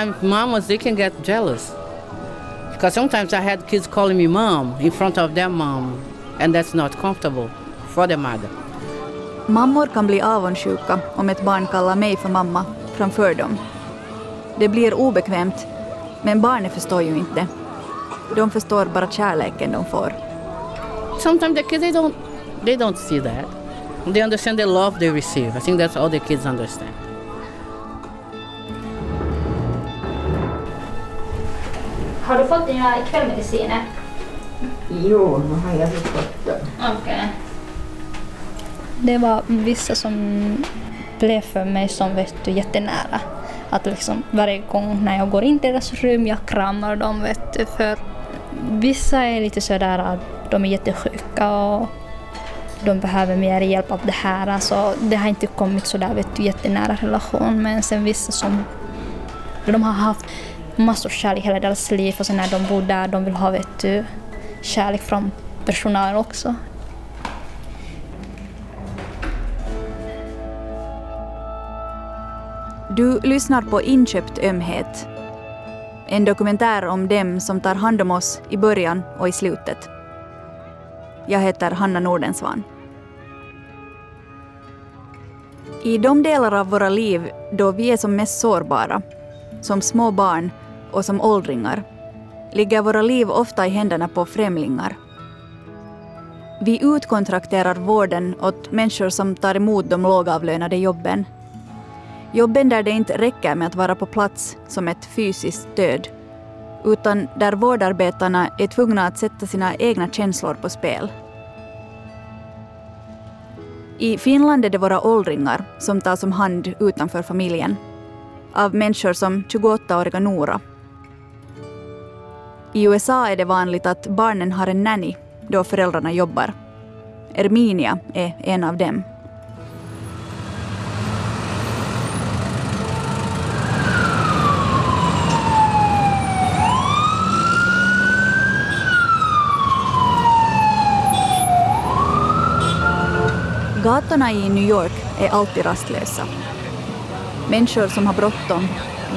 sometimes mamas they can get jealous because sometimes I had kids calling me mom in front of their mom and that's not comfortable for the mother. Mammor kan bli avundsjuka om ett barn kallar mig för mamma framför dem. Det blir obekvämt, men barnet förstår ju inte. De förstår bara kärleken de får. Sometimes the kids they don't they don't see that. They understand the love they receive. I think that's all the kids understand. Har du fått dina kvällmediciner? Jo, nu har jag fått dem. Okej. Det var vissa som blev för mig som vet du, jättenära. Att liksom varje gång när jag går in till deras rum, jag kramar dem. Vet du, för vissa är lite sådär att de är jättesjuka och de behöver mer hjälp av det här. Alltså, det har inte kommit sådär vet du, jättenära relation. Men sen vissa som de har haft massor kärlek hela deras liv och sen när de bor där de vill ha vet du, kärlek från personalen också. Du lyssnar på Inköpt ömhet. En dokumentär om dem som tar hand om oss i början och i slutet. Jag heter Hanna Nordensvan. I de delar av våra liv då vi är som mest sårbara, som små barn och som åldringar, ligger våra liv ofta i händerna på främlingar. Vi utkontrakterar vården åt människor som tar emot de lågavlönade jobben Jobben där det inte räcker med att vara på plats som ett fysiskt stöd, utan där vårdarbetarna är tvungna att sätta sina egna känslor på spel. I Finland är det våra åldringar som tas om hand utanför familjen, av människor som 28-åriga Nora. I USA är det vanligt att barnen har en nanny då föräldrarna jobbar. Erminia är en av dem. Gatorna i New York är alltid rastlösa. Människor som har bråttom,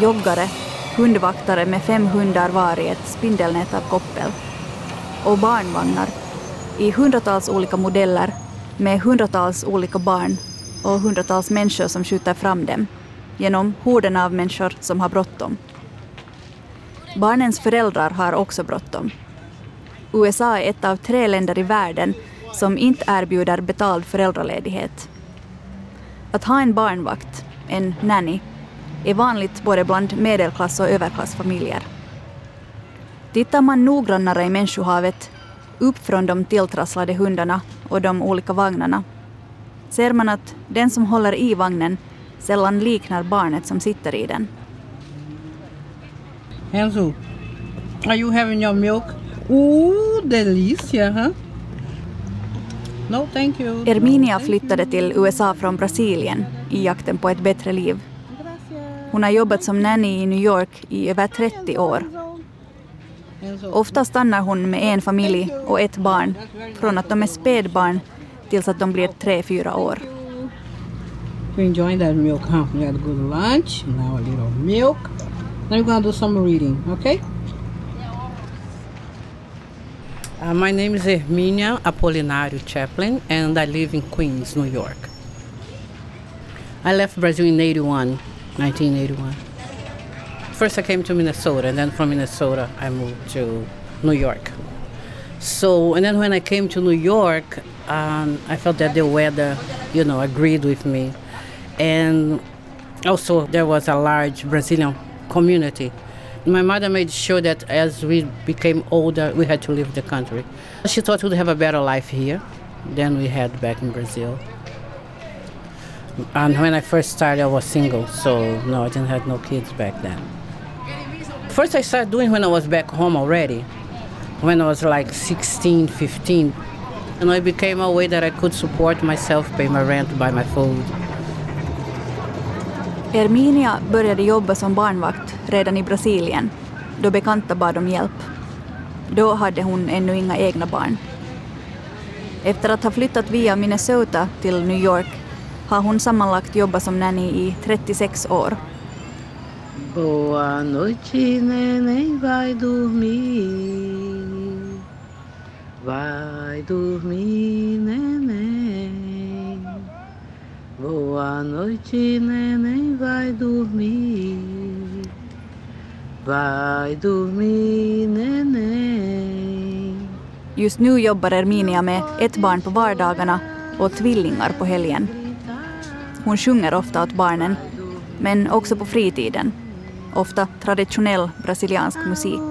joggare, hundvaktare med fem hundar var i ett spindelnät av koppel. Och barnvagnar i hundratals olika modeller med hundratals olika barn och hundratals människor som skjuter fram dem genom horden av människor som har bråttom. Barnens föräldrar har också bråttom. USA är ett av tre länder i världen som inte erbjuder betald föräldraledighet. Att ha en barnvakt, en nanny, är vanligt både bland medelklass och överklassfamiljer. Tittar man noggrannare i människohavet, upp från de tilltrasslade hundarna och de olika vagnarna, ser man att den som håller i vagnen sällan liknar barnet som sitter i den. Enzo, are you having your milk? Ooh, delicia, huh? No, thank you. Erminia flyttade till USA från Brasilien i jakten på ett bättre liv. Hon har jobbat som nanny i New York i över 30 år. Ofta stannar hon med en familj och ett barn från att de är spädbarn tills att de blir tre, fyra år. You enjoying that milk, huh? You had a good lunch, now a little milk. Now you're gonna do some reading, okay? Uh, my name is Herminia Apolinario Chaplin, and I live in Queens, New York. I left Brazil in 81, 1981. First, I came to Minnesota, and then from Minnesota, I moved to New York. So, and then when I came to New York, um, I felt that the weather, you know, agreed with me. And also, there was a large Brazilian community my mother made sure that as we became older, we had to leave the country. She thought we'd have a better life here than we had back in Brazil. And when I first started, I was single, so no, I didn't have no kids back then. First, I started doing when I was back home already, when I was like 16, 15. And it became a way that I could support myself, pay my rent, buy my food. Erminia började jobba som barnvakt redan i Brasilien, då bekanta bad om hjälp. Då hade hon ännu inga egna barn. Efter att ha flyttat via Minnesota till New York har hon sammanlagt jobbat som nanny i 36 år. Boa noite, neném, vai dormir. Vai dormir, neném. Boa noite, neném, vai dormir. Vai dormir, neném. Just nu jobbar Erminia med ett barn på vardagarna och tvillingar på helgen. Hon sjunger ofta åt barnen, men också på fritiden. Ofta traditionell brasiliansk musik.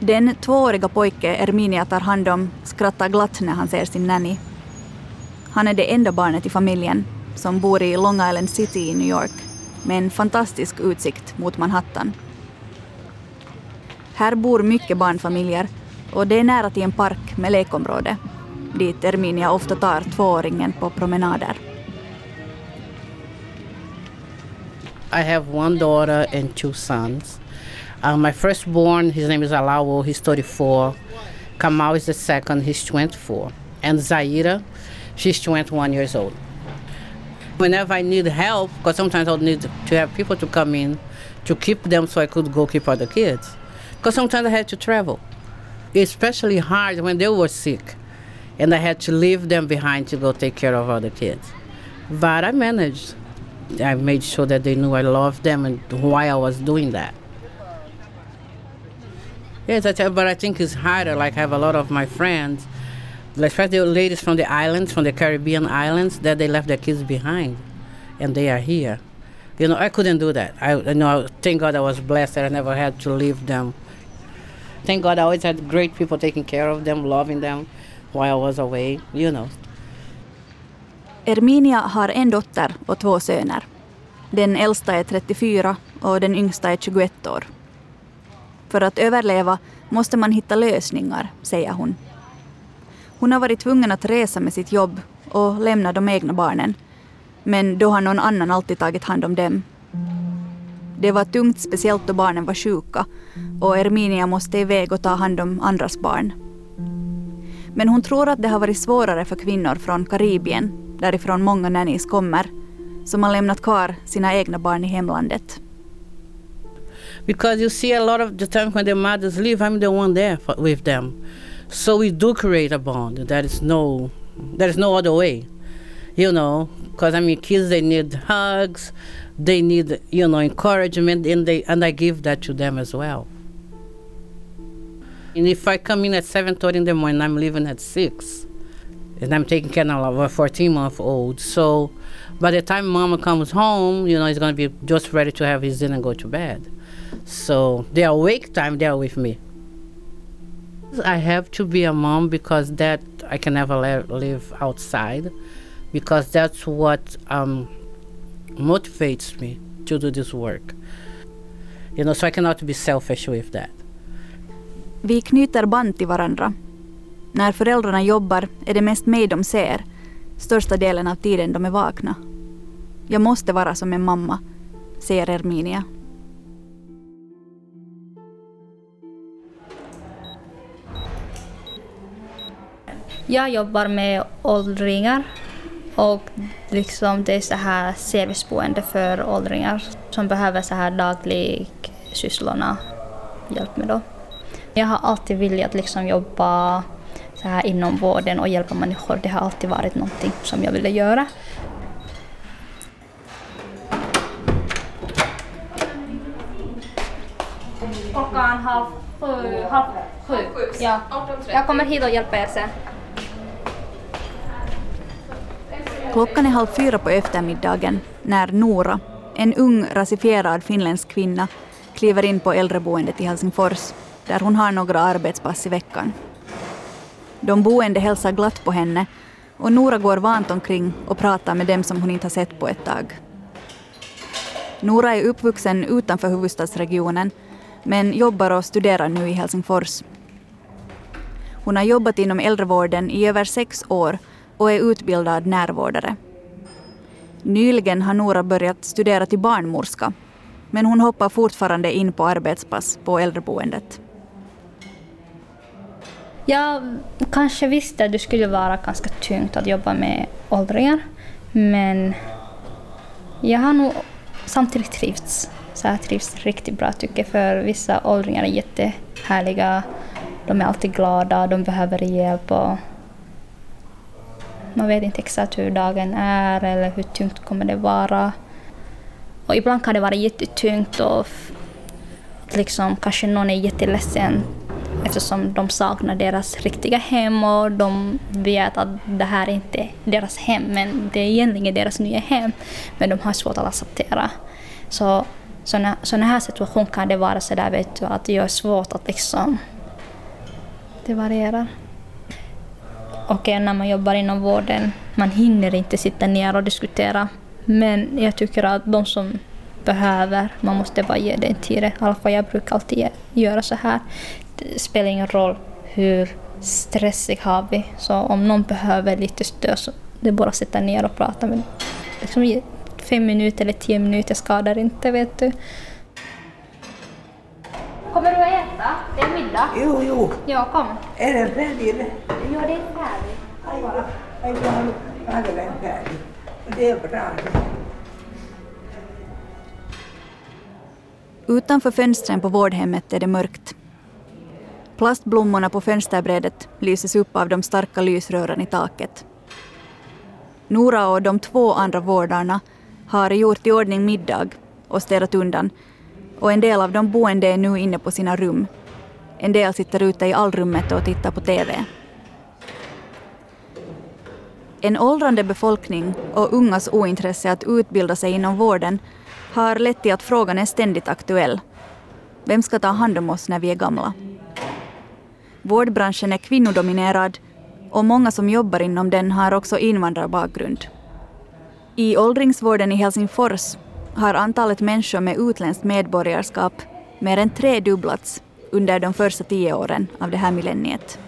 Den tvååriga pojke Erminia tar hand om skrattar glatt när han ser sin nanny. Han är det enda barnet i familjen som bor i Long Island City i New York med en fantastisk utsikt mot Manhattan. Här bor mycket barnfamiljer och det är nära till en park med lekområde dit Erminia ofta tar tvååringen på promenader. I have one daughter and two sons. Uh, my firstborn, his name is Alawo, he's 34. Kamal is the second, he's 24. And Zaira, she's 21 years old. Whenever I need help, because sometimes I'll need to have people to come in to keep them so I could go keep other kids. Because sometimes I had to travel. Especially hard when they were sick. And I had to leave them behind to go take care of other kids. But I managed. I made sure that they knew I loved them and why I was doing that. Yes, I tell, but I think it's harder. Like I have a lot of my friends, especially the ladies from the islands, from the Caribbean islands, that they left their kids behind, and they are here. You know, I couldn't do that. I, you know, thank God I was blessed that I never had to leave them. Thank God I always had great people taking care of them, loving them while I was away. You know, Erminia har en dotter och två söner. Den äldsta är 34 och den yngsta är 21 år. För att överleva måste man hitta lösningar, säger hon. Hon har varit tvungen att resa med sitt jobb och lämna de egna barnen. Men då har någon annan alltid tagit hand om dem. Det var tungt, speciellt då barnen var sjuka och Erminia måste iväg och ta hand om andras barn. Men hon tror att det har varit svårare för kvinnor från Karibien, därifrån många nannies kommer, som har lämnat kvar sina egna barn i hemlandet. because you see a lot of the time when the mothers leave, I'm the one there for, with them. So we do create a bond. There is no, there is no other way, you know. Because I mean, kids they need hugs, they need you know encouragement, and they and I give that to them as well. And if I come in at seven thirty in the morning, I'm leaving at six, and I'm taking care of a fourteen month old. So by the time mama comes home, you know, he's gonna be just ready to have his dinner and go to bed. So their awake time, they're with me. I have to be a mom because that I can never live outside, because that's what um, motivates me to do this work. You know, so I cannot be selfish with that. Vi knyter band till varandra. När föräldrarna jobbar är det mest mig de ser, största delen av tiden de är vakna. Jag måste vara som en mamma, säger Erminia. Jag jobbar med åldringar och liksom det är så här serviceboende för åldringar som behöver så här daglig sysslorna hjälp med då. Jag har alltid velat liksom jobba så här inom vården och hjälpa människor. Det har alltid varit någonting som jag ville göra. Klockan halv sju. Halv sju. Ja. Jag kommer hit och hjälper er sen. Klockan är halv fyra på eftermiddagen när Nora, en ung rasifierad finländsk kvinna, kliver in på äldreboendet i Helsingfors där hon har några arbetspass i veckan. De boende hälsar glatt på henne och Nora går vant omkring och pratar med dem som hon inte har sett på ett tag. Nora är uppvuxen utanför huvudstadsregionen men jobbar och studerar nu i Helsingfors. Hon har jobbat inom äldrevården i över sex år och är utbildad närvårdare. Nyligen har Nora börjat studera till barnmorska men hon hoppar fortfarande in på arbetspass på äldreboendet. Jag kanske visste att det skulle vara ganska tungt att jobba med åldringar, men jag har nog samtidigt trivts. Så jag trivs riktigt bra tycker jag, för vissa åldringar är jättehärliga. De är alltid glada, de behöver hjälp och man vet inte exakt hur dagen är eller hur tungt kommer det vara. Och ibland kan det vara jättetungt och liksom, kanske någon är jätteledsen eftersom de saknar deras riktiga hem och de vet att det här är inte deras hem men det är egentligen deras nya hem. Men de har svårt att acceptera. Så sådana, sådana här situationer kan det vara så där vet du, att det är svårt att liksom... Det varierar. Och när man jobbar inom vården, man hinner inte sitta ner och diskutera. Men jag tycker att de som behöver, man måste bara ge den tiden. I alla fall jag brukar alltid göra så här. Det spelar ingen roll hur stressig har vi. Så om någon behöver lite stöd så det är bara att sitta ner och prata. Men liksom fem minuter eller tio minuter skadar inte, vet du. Det är middag. Jo, jo. Ja, kom. Är den färdig? Ja, det är färdigt. Aj, aj, vad hade den färdig. Det är bra. Utanför fönstren på vårdhemmet är det mörkt. Plastblommorna på fönsterbrädet lyses upp av de starka lysrören i taket. Nora och de två andra vårdarna har gjort i ordning middag och städat undan och en del av de boende är nu inne på sina rum. En del sitter ute i allrummet och tittar på TV. En åldrande befolkning och ungas ointresse att utbilda sig inom vården har lett till att frågan är ständigt aktuell. Vem ska ta hand om oss när vi är gamla? Vårdbranschen är kvinnodominerad och många som jobbar inom den har också invandrarbakgrund. I åldringsvården i Helsingfors har antalet människor med utländskt medborgarskap mer än tredubblats under de första tio åren av det här millenniet.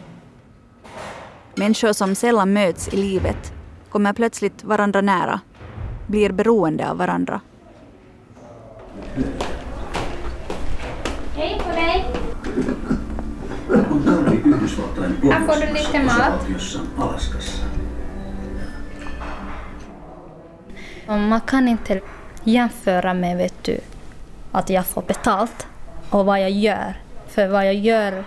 Människor som sällan möts i livet kommer plötsligt varandra nära, blir beroende av varandra. Hej på dig. Här får du lite mat. Man kan inte jämföra med vet du, att jag får betalt och vad jag gör. För vad jag gör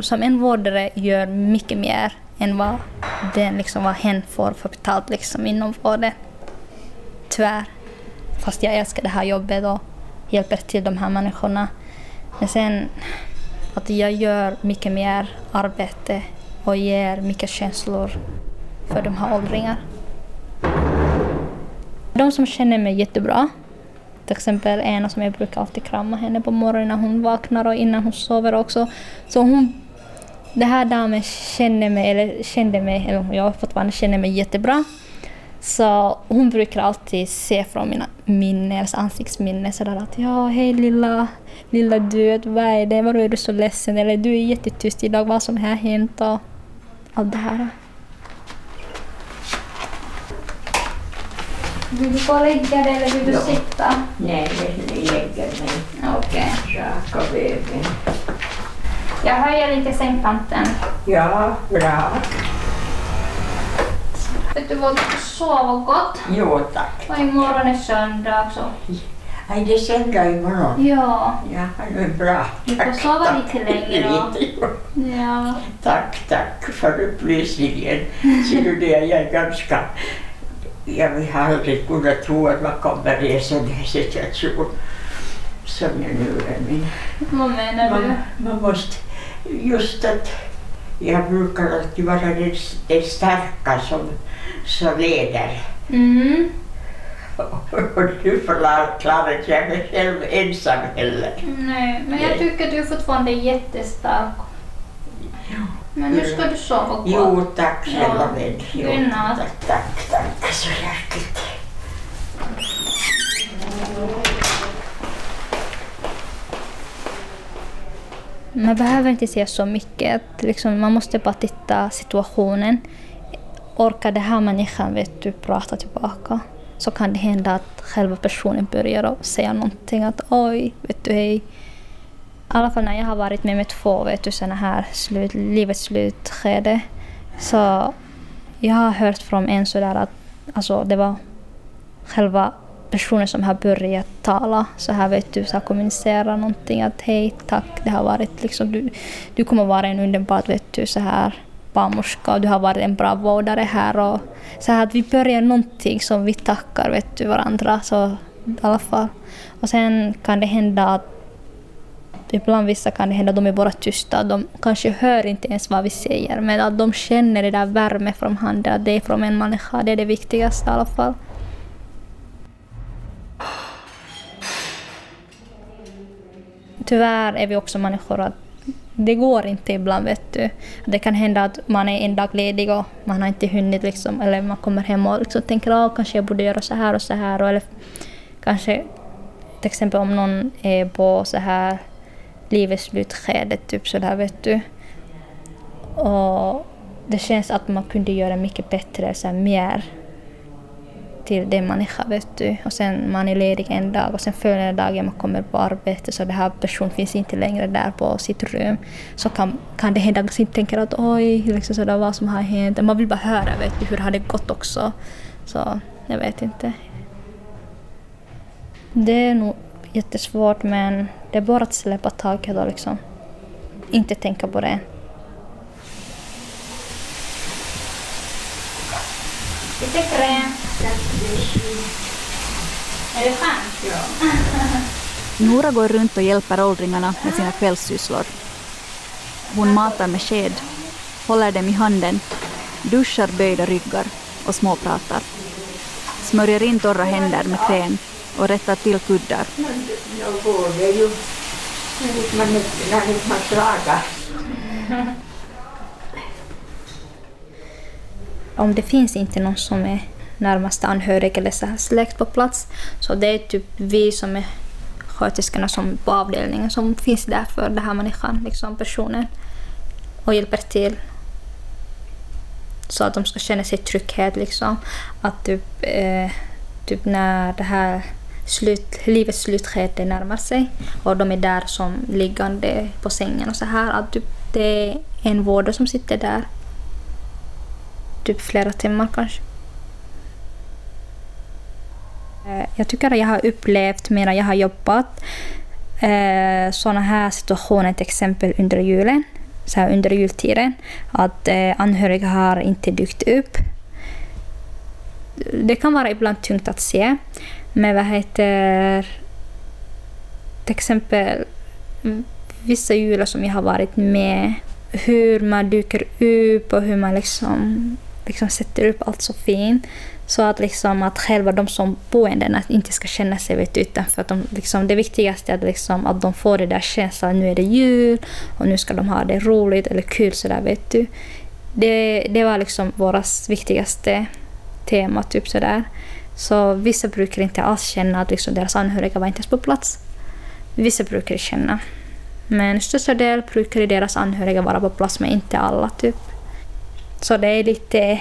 som en vårdare gör mycket mer än vad, den, liksom, vad hen får för betalt liksom, inom vården. Tyvärr. Fast jag älskar det här jobbet och hjälper till de här människorna. Men sen att jag gör mycket mer arbete och ger mycket känslor för de här åldringarna. De som känner mig jättebra, till exempel ena som jag brukar alltid krama henne på morgonen när hon vaknar och innan hon sover också. Så hon, den här damen känner mig, eller kände mig, eller jag fortfarande känner mig jättebra. Så hon brukar alltid se från mina minnen, alltså ansiktsminnen sådär att ja, hej lilla, lilla du, vad är det, varför är du så ledsen? Eller du är jättetyst idag, vad som har hänt och allt det här. Vill du gå och lägga dig eller vill du Ja. sitta? Nej, jag lägger mig Okej. raka vägen. Jag höjer lite sängkanten. Ja, bra. Vet du vad, du sova gott. Jo, tack. Och imorgon är söndag också. Nej, det är söndag imorgon. Ja, Ja, det är bra. Du får Tack, sova tack. lite längre då. Ja. Tack, tack för upplysningen. Ser du det, jag är ganska... Jag har aldrig kunnat tro att man kommer i en sån här situation som jag nu är. Men Vad menar du? man, man måste... Just att jag brukar alltid vara den, den starka som, som leder. Mm. Och nu förklarar jag mig själv ensam heller. Nej, men jag tycker du fortfarande är jättestark. Men nu ska du sova gott. Jo, tack Ja. snälla vän. Jo, Godnatt. Tack, tack, tack så hjärtligt. Man behöver inte se så mycket. Liksom, man måste bara titta situationen. Orkar den här människan vet du, prata tillbaka så kan det hända att själva personen börjar säga någonting. Att oj, vet du, hej alla fall när jag har varit med med två vet du, såna här slut, livets slutskede. Så jag har hört från en sådär att alltså, det var själva personen som har börjat tala så här vet du, så här kommunicera någonting att hej tack, det har varit liksom du, du kommer vara en underbar vet du, så här barnmorska och du har varit en bra vårdare här och så här att vi börjar någonting som vi tackar vet du varandra. Så i alla fall. Och sen kan det hända att ibland vissa kan det hända att de är bara tysta. De kanske hör inte ens vad vi säger men att de känner det där värme från handen, att det är från en människa. Det är det viktigaste i alla fall. Tyvärr är vi också människor att det går inte ibland vet du. Det kan hända att man är en dag ledig och man har inte hunnit liksom, eller man kommer hem och liksom tänker att kanske jag borde göra så här och så här. Eller kanske till exempel om någon är på så här livets slutskede, typ sådär, vet du. Och det känns att man kunde göra mycket bättre, så här, mer till den människa, vet du. Och sen man är ledig en dag och sen följande dagen man kommer på arbete så den här personen finns inte längre där på sitt rum. Så kan, kan det hända att man tänker att oj, liksom sådär, vad som har hänt. Man vill bara höra, vet du, hur har det gått också. Så jag vet inte. Det är nog jättesvårt men det är bara att släppa taget och liksom inte tänka på det. Lite kräm. Är det skönt? Ja. Nora går runt och hjälper åldringarna med sina kvällssysslor. Hon matar med sked, håller dem i handen, duschar böjda ryggar och småpratar. Smörjer in torra händer med kräm och rättar till kuddar. Nu går det ju när man inte, inte man klagar. Om det finns inte någon som är närmaste anhörig eller så här släkt på plats så det är typ vi som är sköterskorna som på avdelningen som finns där för den här människan, liksom personen och hjälper till så att de ska känna sig trygghet liksom. Att typ, eh, typ när det här slut, livets slutskede närmar sig och de är där som liggande på sängen och så här. Att typ, det är en vårdare som sitter där typ flera timmar kanske. Eh, jag tycker att jag har upplevt medan jag har jobbat eh, sådana här situationer till exempel under julen, så här under jultiden, att eh, anhöriga har inte dykt upp. Det kan vara ibland tungt att se, men vad heter till exempel mm, vissa jular som jag har varit med, hur man dyker upp och hur man liksom, liksom sätter upp allt så fint. Så att, liksom, att själva de som boende inte ska känna sig vet, utanför. Att de, liksom, det viktigaste är att, liksom, att de får det där känslan nu är det jul och nu ska de ha det roligt eller kul. Så där, vet du. Det, det var liksom vårt viktigaste tema. Typ så, där så vissa brukar inte alls känna att liksom, deras anhöriga var inte ens på plats. Vissa brukar känna. Men största del brukar deras anhöriga vara på plats, men inte alla. typ. Så det är lite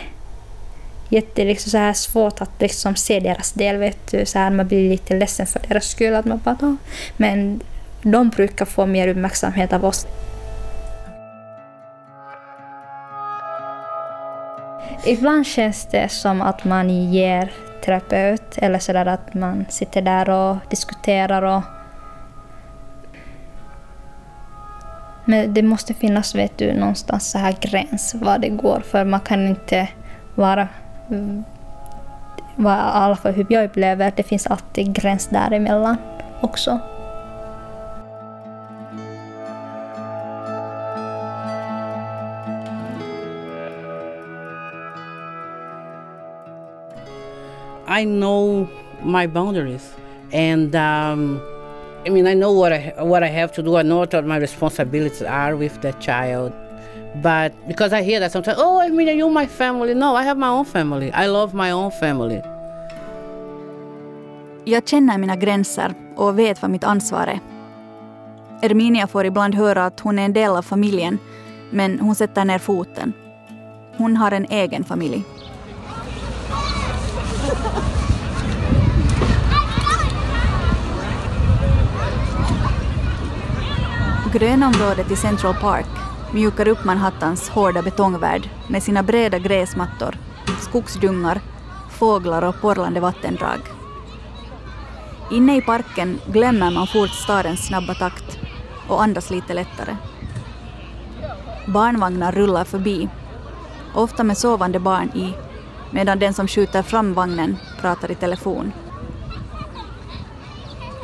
jätte, liksom, så här svårt att liksom, se deras del. Vet du, så här, man blir lite ledsen för deras skull. Att man bara, "Åh." Men de brukar få mer uppmärksamhet av oss. Ibland känns det som att man ger terapeut eller sådär att man sitter där och diskuterar och Men det måste finnas vet du, någonstans så här gräns vad det går för man kan inte vara vad, i alla fall hur jag upplever det finns alltid gräns däremellan också. I know my boundaries, and um, I mean, I know what I what I have to do. I know what my responsibilities are with that child. But because I hear that sometimes, oh, I mean, you're my family. No, I have my own family. I love my own family. Jag känner mina gränser och vet vad mitt ansvar är. Erminia får ibland höra att hon är en del av familjen, men hon sätter ner foten. Hon har en egen familj. Grönområdet i Central Park mjukar upp Manhattans hårda betongvärld med sina breda gräsmattor, skogsdungar, fåglar och porlande vattendrag. Inne i parken glömmer man fort stadens snabba takt och andas lite lättare. Barnvagnar rullar förbi, ofta med sovande barn i, medan den som skjuter fram vagnen pratar i telefon.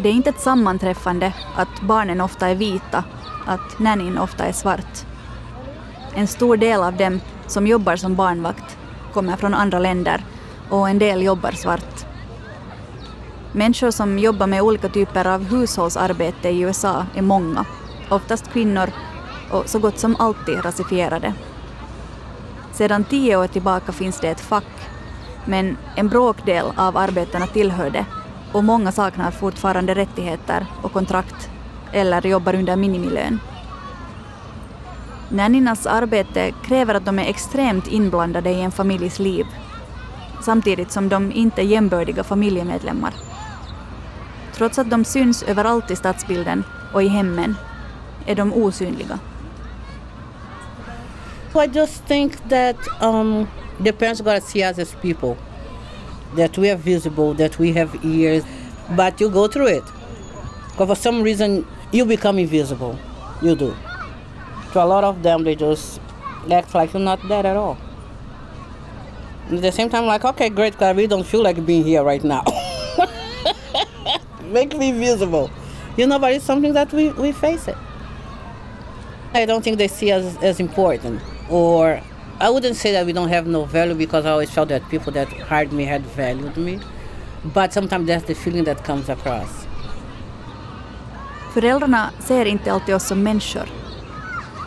Det är inte ett sammanträffande att barnen ofta är vita, att nannyn ofta är svart. En stor del av dem som jobbar som barnvakt kommer från andra länder och en del jobbar svart. Människor som jobbar med olika typer av hushållsarbete i USA är många, oftast kvinnor och så gott som alltid rasifierade. Sedan tio år tillbaka finns det ett fack, men en bråkdel av arbetarna tillhör det och många saknar fortfarande rättigheter och kontrakt eller jobbar under minimilön. Nanninas arbete kräver att de är extremt inblandade i en familjs liv samtidigt som de inte är jämbördiga familjemedlemmar. Trots att de syns överallt i stadsbilden och i hemmen är de osynliga. I just think that um, the parents gotta see us as people, that we are visible, that we have ears, but you go through it. Because for some reason you become invisible. You do. To a lot of them, they just act like you're not there at all. And at the same time, like, okay, great, because I really don't feel like being here right now. Make me visible. You know, but it's something that we, we face it. I don't think they see us as important. Or I wouldn't say that we don't have no value because I always felt that people that hired me had valued me. But sometimes that's the feeling that comes across. Föräldrarna ser inte alltid oss som människor.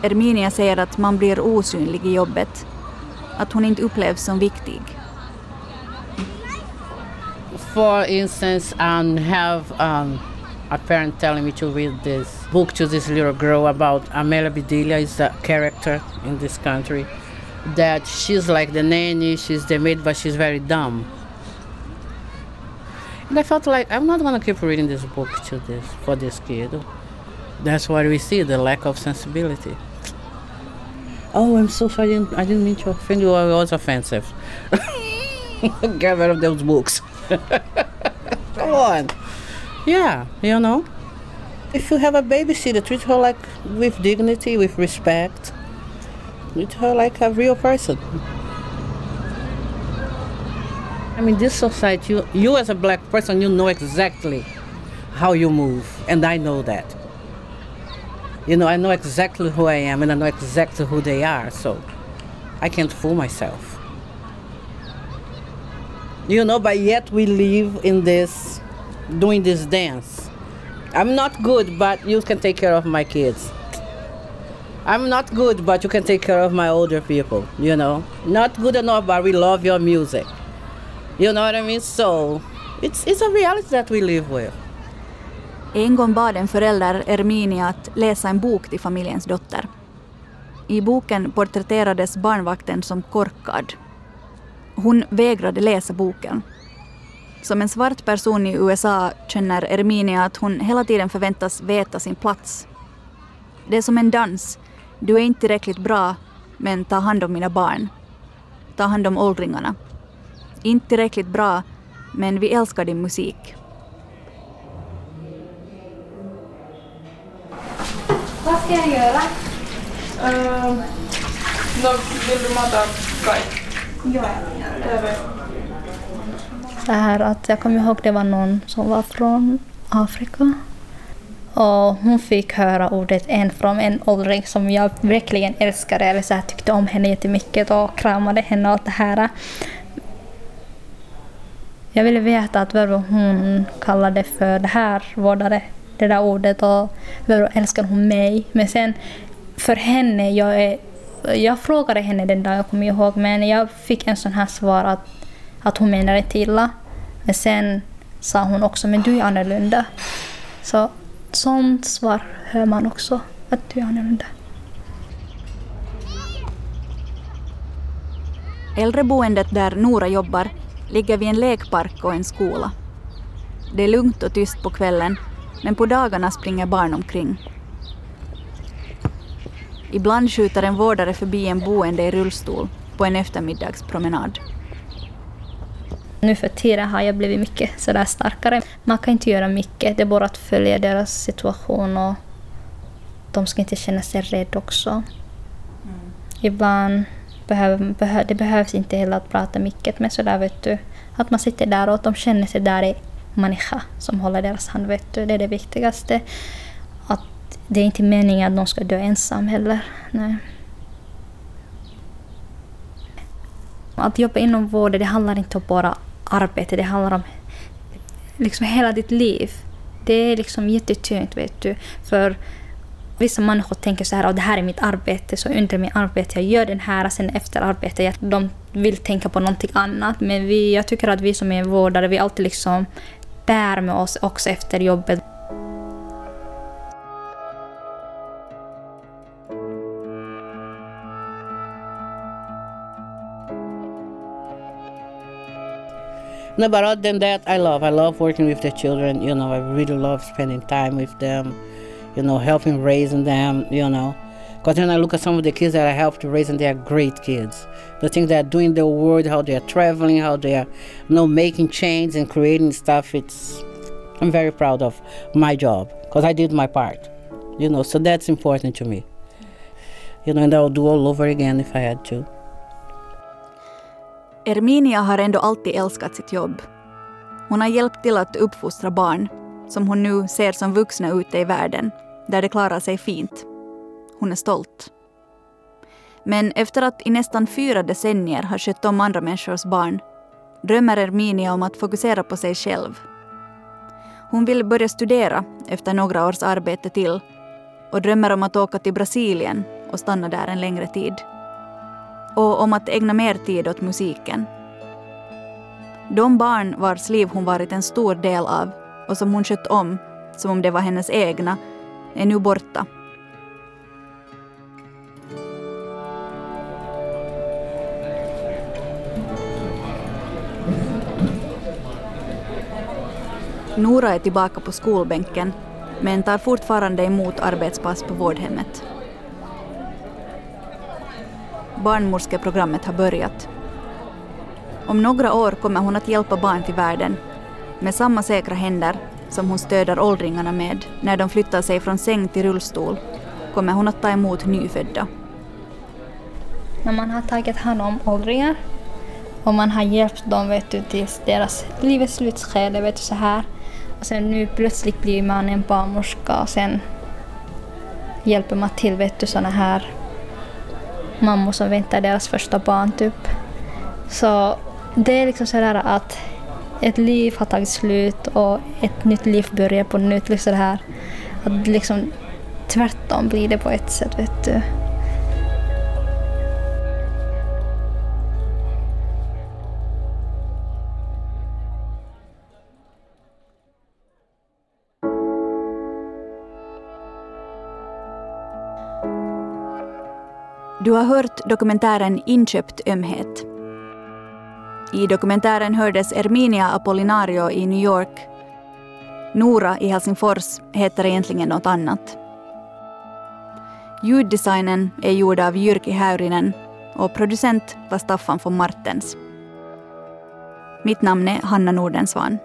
Erminia säger att man blir osynlig i jobbet. Att hon inte upplevs som viktig. For instance, I have um, a parent telling me to read this book to this little girl about Amelia Bedelia is a character in this country. That she's like the nanny, she's the maid, but she's very dumb. And I felt like I'm not gonna keep reading this book to this for this kid. That's what we see, the lack of sensibility. Oh, I'm so sorry. I didn't, I didn't mean to offend you. I was offensive. Get rid of those books. Come on. Yeah, you know. If you have a babysitter, treat her like with dignity, with respect. Treat her like a real person. I mean, this society, you, you as a black person, you know exactly how you move, and I know that. You know, I know exactly who I am, and I know exactly who they are, so I can't fool myself. You know, but yet we live in this, doing this dance. I'm not good, but you can take care of my kids. I'm not good, but you can take care of my older people, you know. Not good enough, but we love your music. You know what I mean? So it's, it's a reality that we live with. En gång bad en förälder Erminia att läsa en bok till familjens dotter. I boken porträtterades barnvakten som korkad. Hon vägrade läsa boken. Som en svart person i USA känner Erminia att hon hela tiden förväntas veta sin plats. Det är som en dans. Du är inte tillräckligt bra, men ta hand om mina barn. Ta hand om åldringarna. Inte tillräckligt bra, men vi älskar din musik. Vad ska jag göra? Uh, då vill du mata Kai? Ja, jag gör det. Så här att jag kommer ihåg det var någon som var från Afrika. Och hon fick höra ordet en från en åldring som jag verkligen älskade, eller så här, tyckte om henne jättemycket och kramade henne och allt det här. Jag ville veta att varför hon kallade för det här vårdare, det där ordet och varför älskar hon mig. Men sen för henne, jag, är, jag frågade henne den dagen, jag kommer ihåg, men jag fick en sån här svar att, att hon menade inte illa. Men sen sa hon också, men du är annorlunda. Så sånt svar hör man också, att du är annorlunda. Äldreboendet där Nora jobbar ligger vid en lekpark och en skola. Det är lugnt och tyst på kvällen, men på dagarna springer barn omkring. Ibland skjuter en vårdare förbi en boende i rullstol på en eftermiddagspromenad. Nu för tiden har jag blivit mycket sådär starkare. Man kan inte göra mycket, det är bara att följa deras situation och de ska inte känna sig rädda också. Mm. Ibland behöver, behö, det behövs inte heller att prata mycket, men sådär vet du, att man sitter där och att de känner sig där i människa som håller deras hand, vet du, det är det viktigaste. Att det är inte meningen att de ska dö ensam heller. Nej. Att jobba inom vården, det handlar inte om bara arbete, det handlar om liksom hela ditt liv. Det är liksom jättetungt, vet du. För vissa människor tänker så här oh, det här är mitt arbete, så under mitt arbete jag gör den här, sen efter arbetet de vill tänka på någonting annat. Men vi, jag tycker att vi som är vårdare, vi alltid liksom bär med oss också efter jobbet. No, but other than that, I love. I love working with the children. You know, I really love spending time with them. You know, helping raising them. You know, because when I look at some of the kids that I helped raise, and they are great kids. The things they are doing in the world, how they are traveling, how they are, you know, making change and creating stuff. It's, I'm very proud of my job because I did my part. You know, so that's important to me. You know, and I'll do all over again if I had to. Erminia har ändå alltid älskat sitt jobb. Hon har hjälpt till att uppfostra barn som hon nu ser som vuxna ute i världen, där de klarar sig fint. Hon är stolt. Men efter att i nästan fyra decennier ha skött om andra människors barn drömmer Erminia om att fokusera på sig själv. Hon vill börja studera efter några års arbete till och drömmer om att åka till Brasilien och stanna där en längre tid och om att ägna mer tid åt musiken. De barn vars liv hon varit en stor del av och som hon skött om som om det var hennes egna är nu borta. Nora är tillbaka på skolbänken men tar fortfarande emot arbetspass på vårdhemmet. Barnmorskeprogrammet har börjat. Om några år kommer hon att hjälpa barn till världen med samma säkra händer som hon stöder åldringarna med när de flyttar sig från säng till rullstol kommer hon att ta emot nyfödda. När man har tagit hand om åldringar och man har hjälpt dem vet du, till deras livets slutskede, vet du, så här. Och sen nu plötsligt blir man en barnmorska och sen hjälper man till, vet du, såna här mammor som väntar deras första barn typ. Så det är liksom sådär att ett liv har tagit slut och ett nytt liv börjar på nytt. Liksom det här. Att liksom tvärtom blir det på ett sätt, vet du. Du har hört dokumentären Inköpt ömhet. I dokumentären hördes Erminia Apollinario i New York. Nora i Helsingfors heter egentligen något annat. Ljuddesignen är gjord av Jyrki Häyrinen och producent var Staffan von Martens. Mitt namn är Hanna Nordensvan.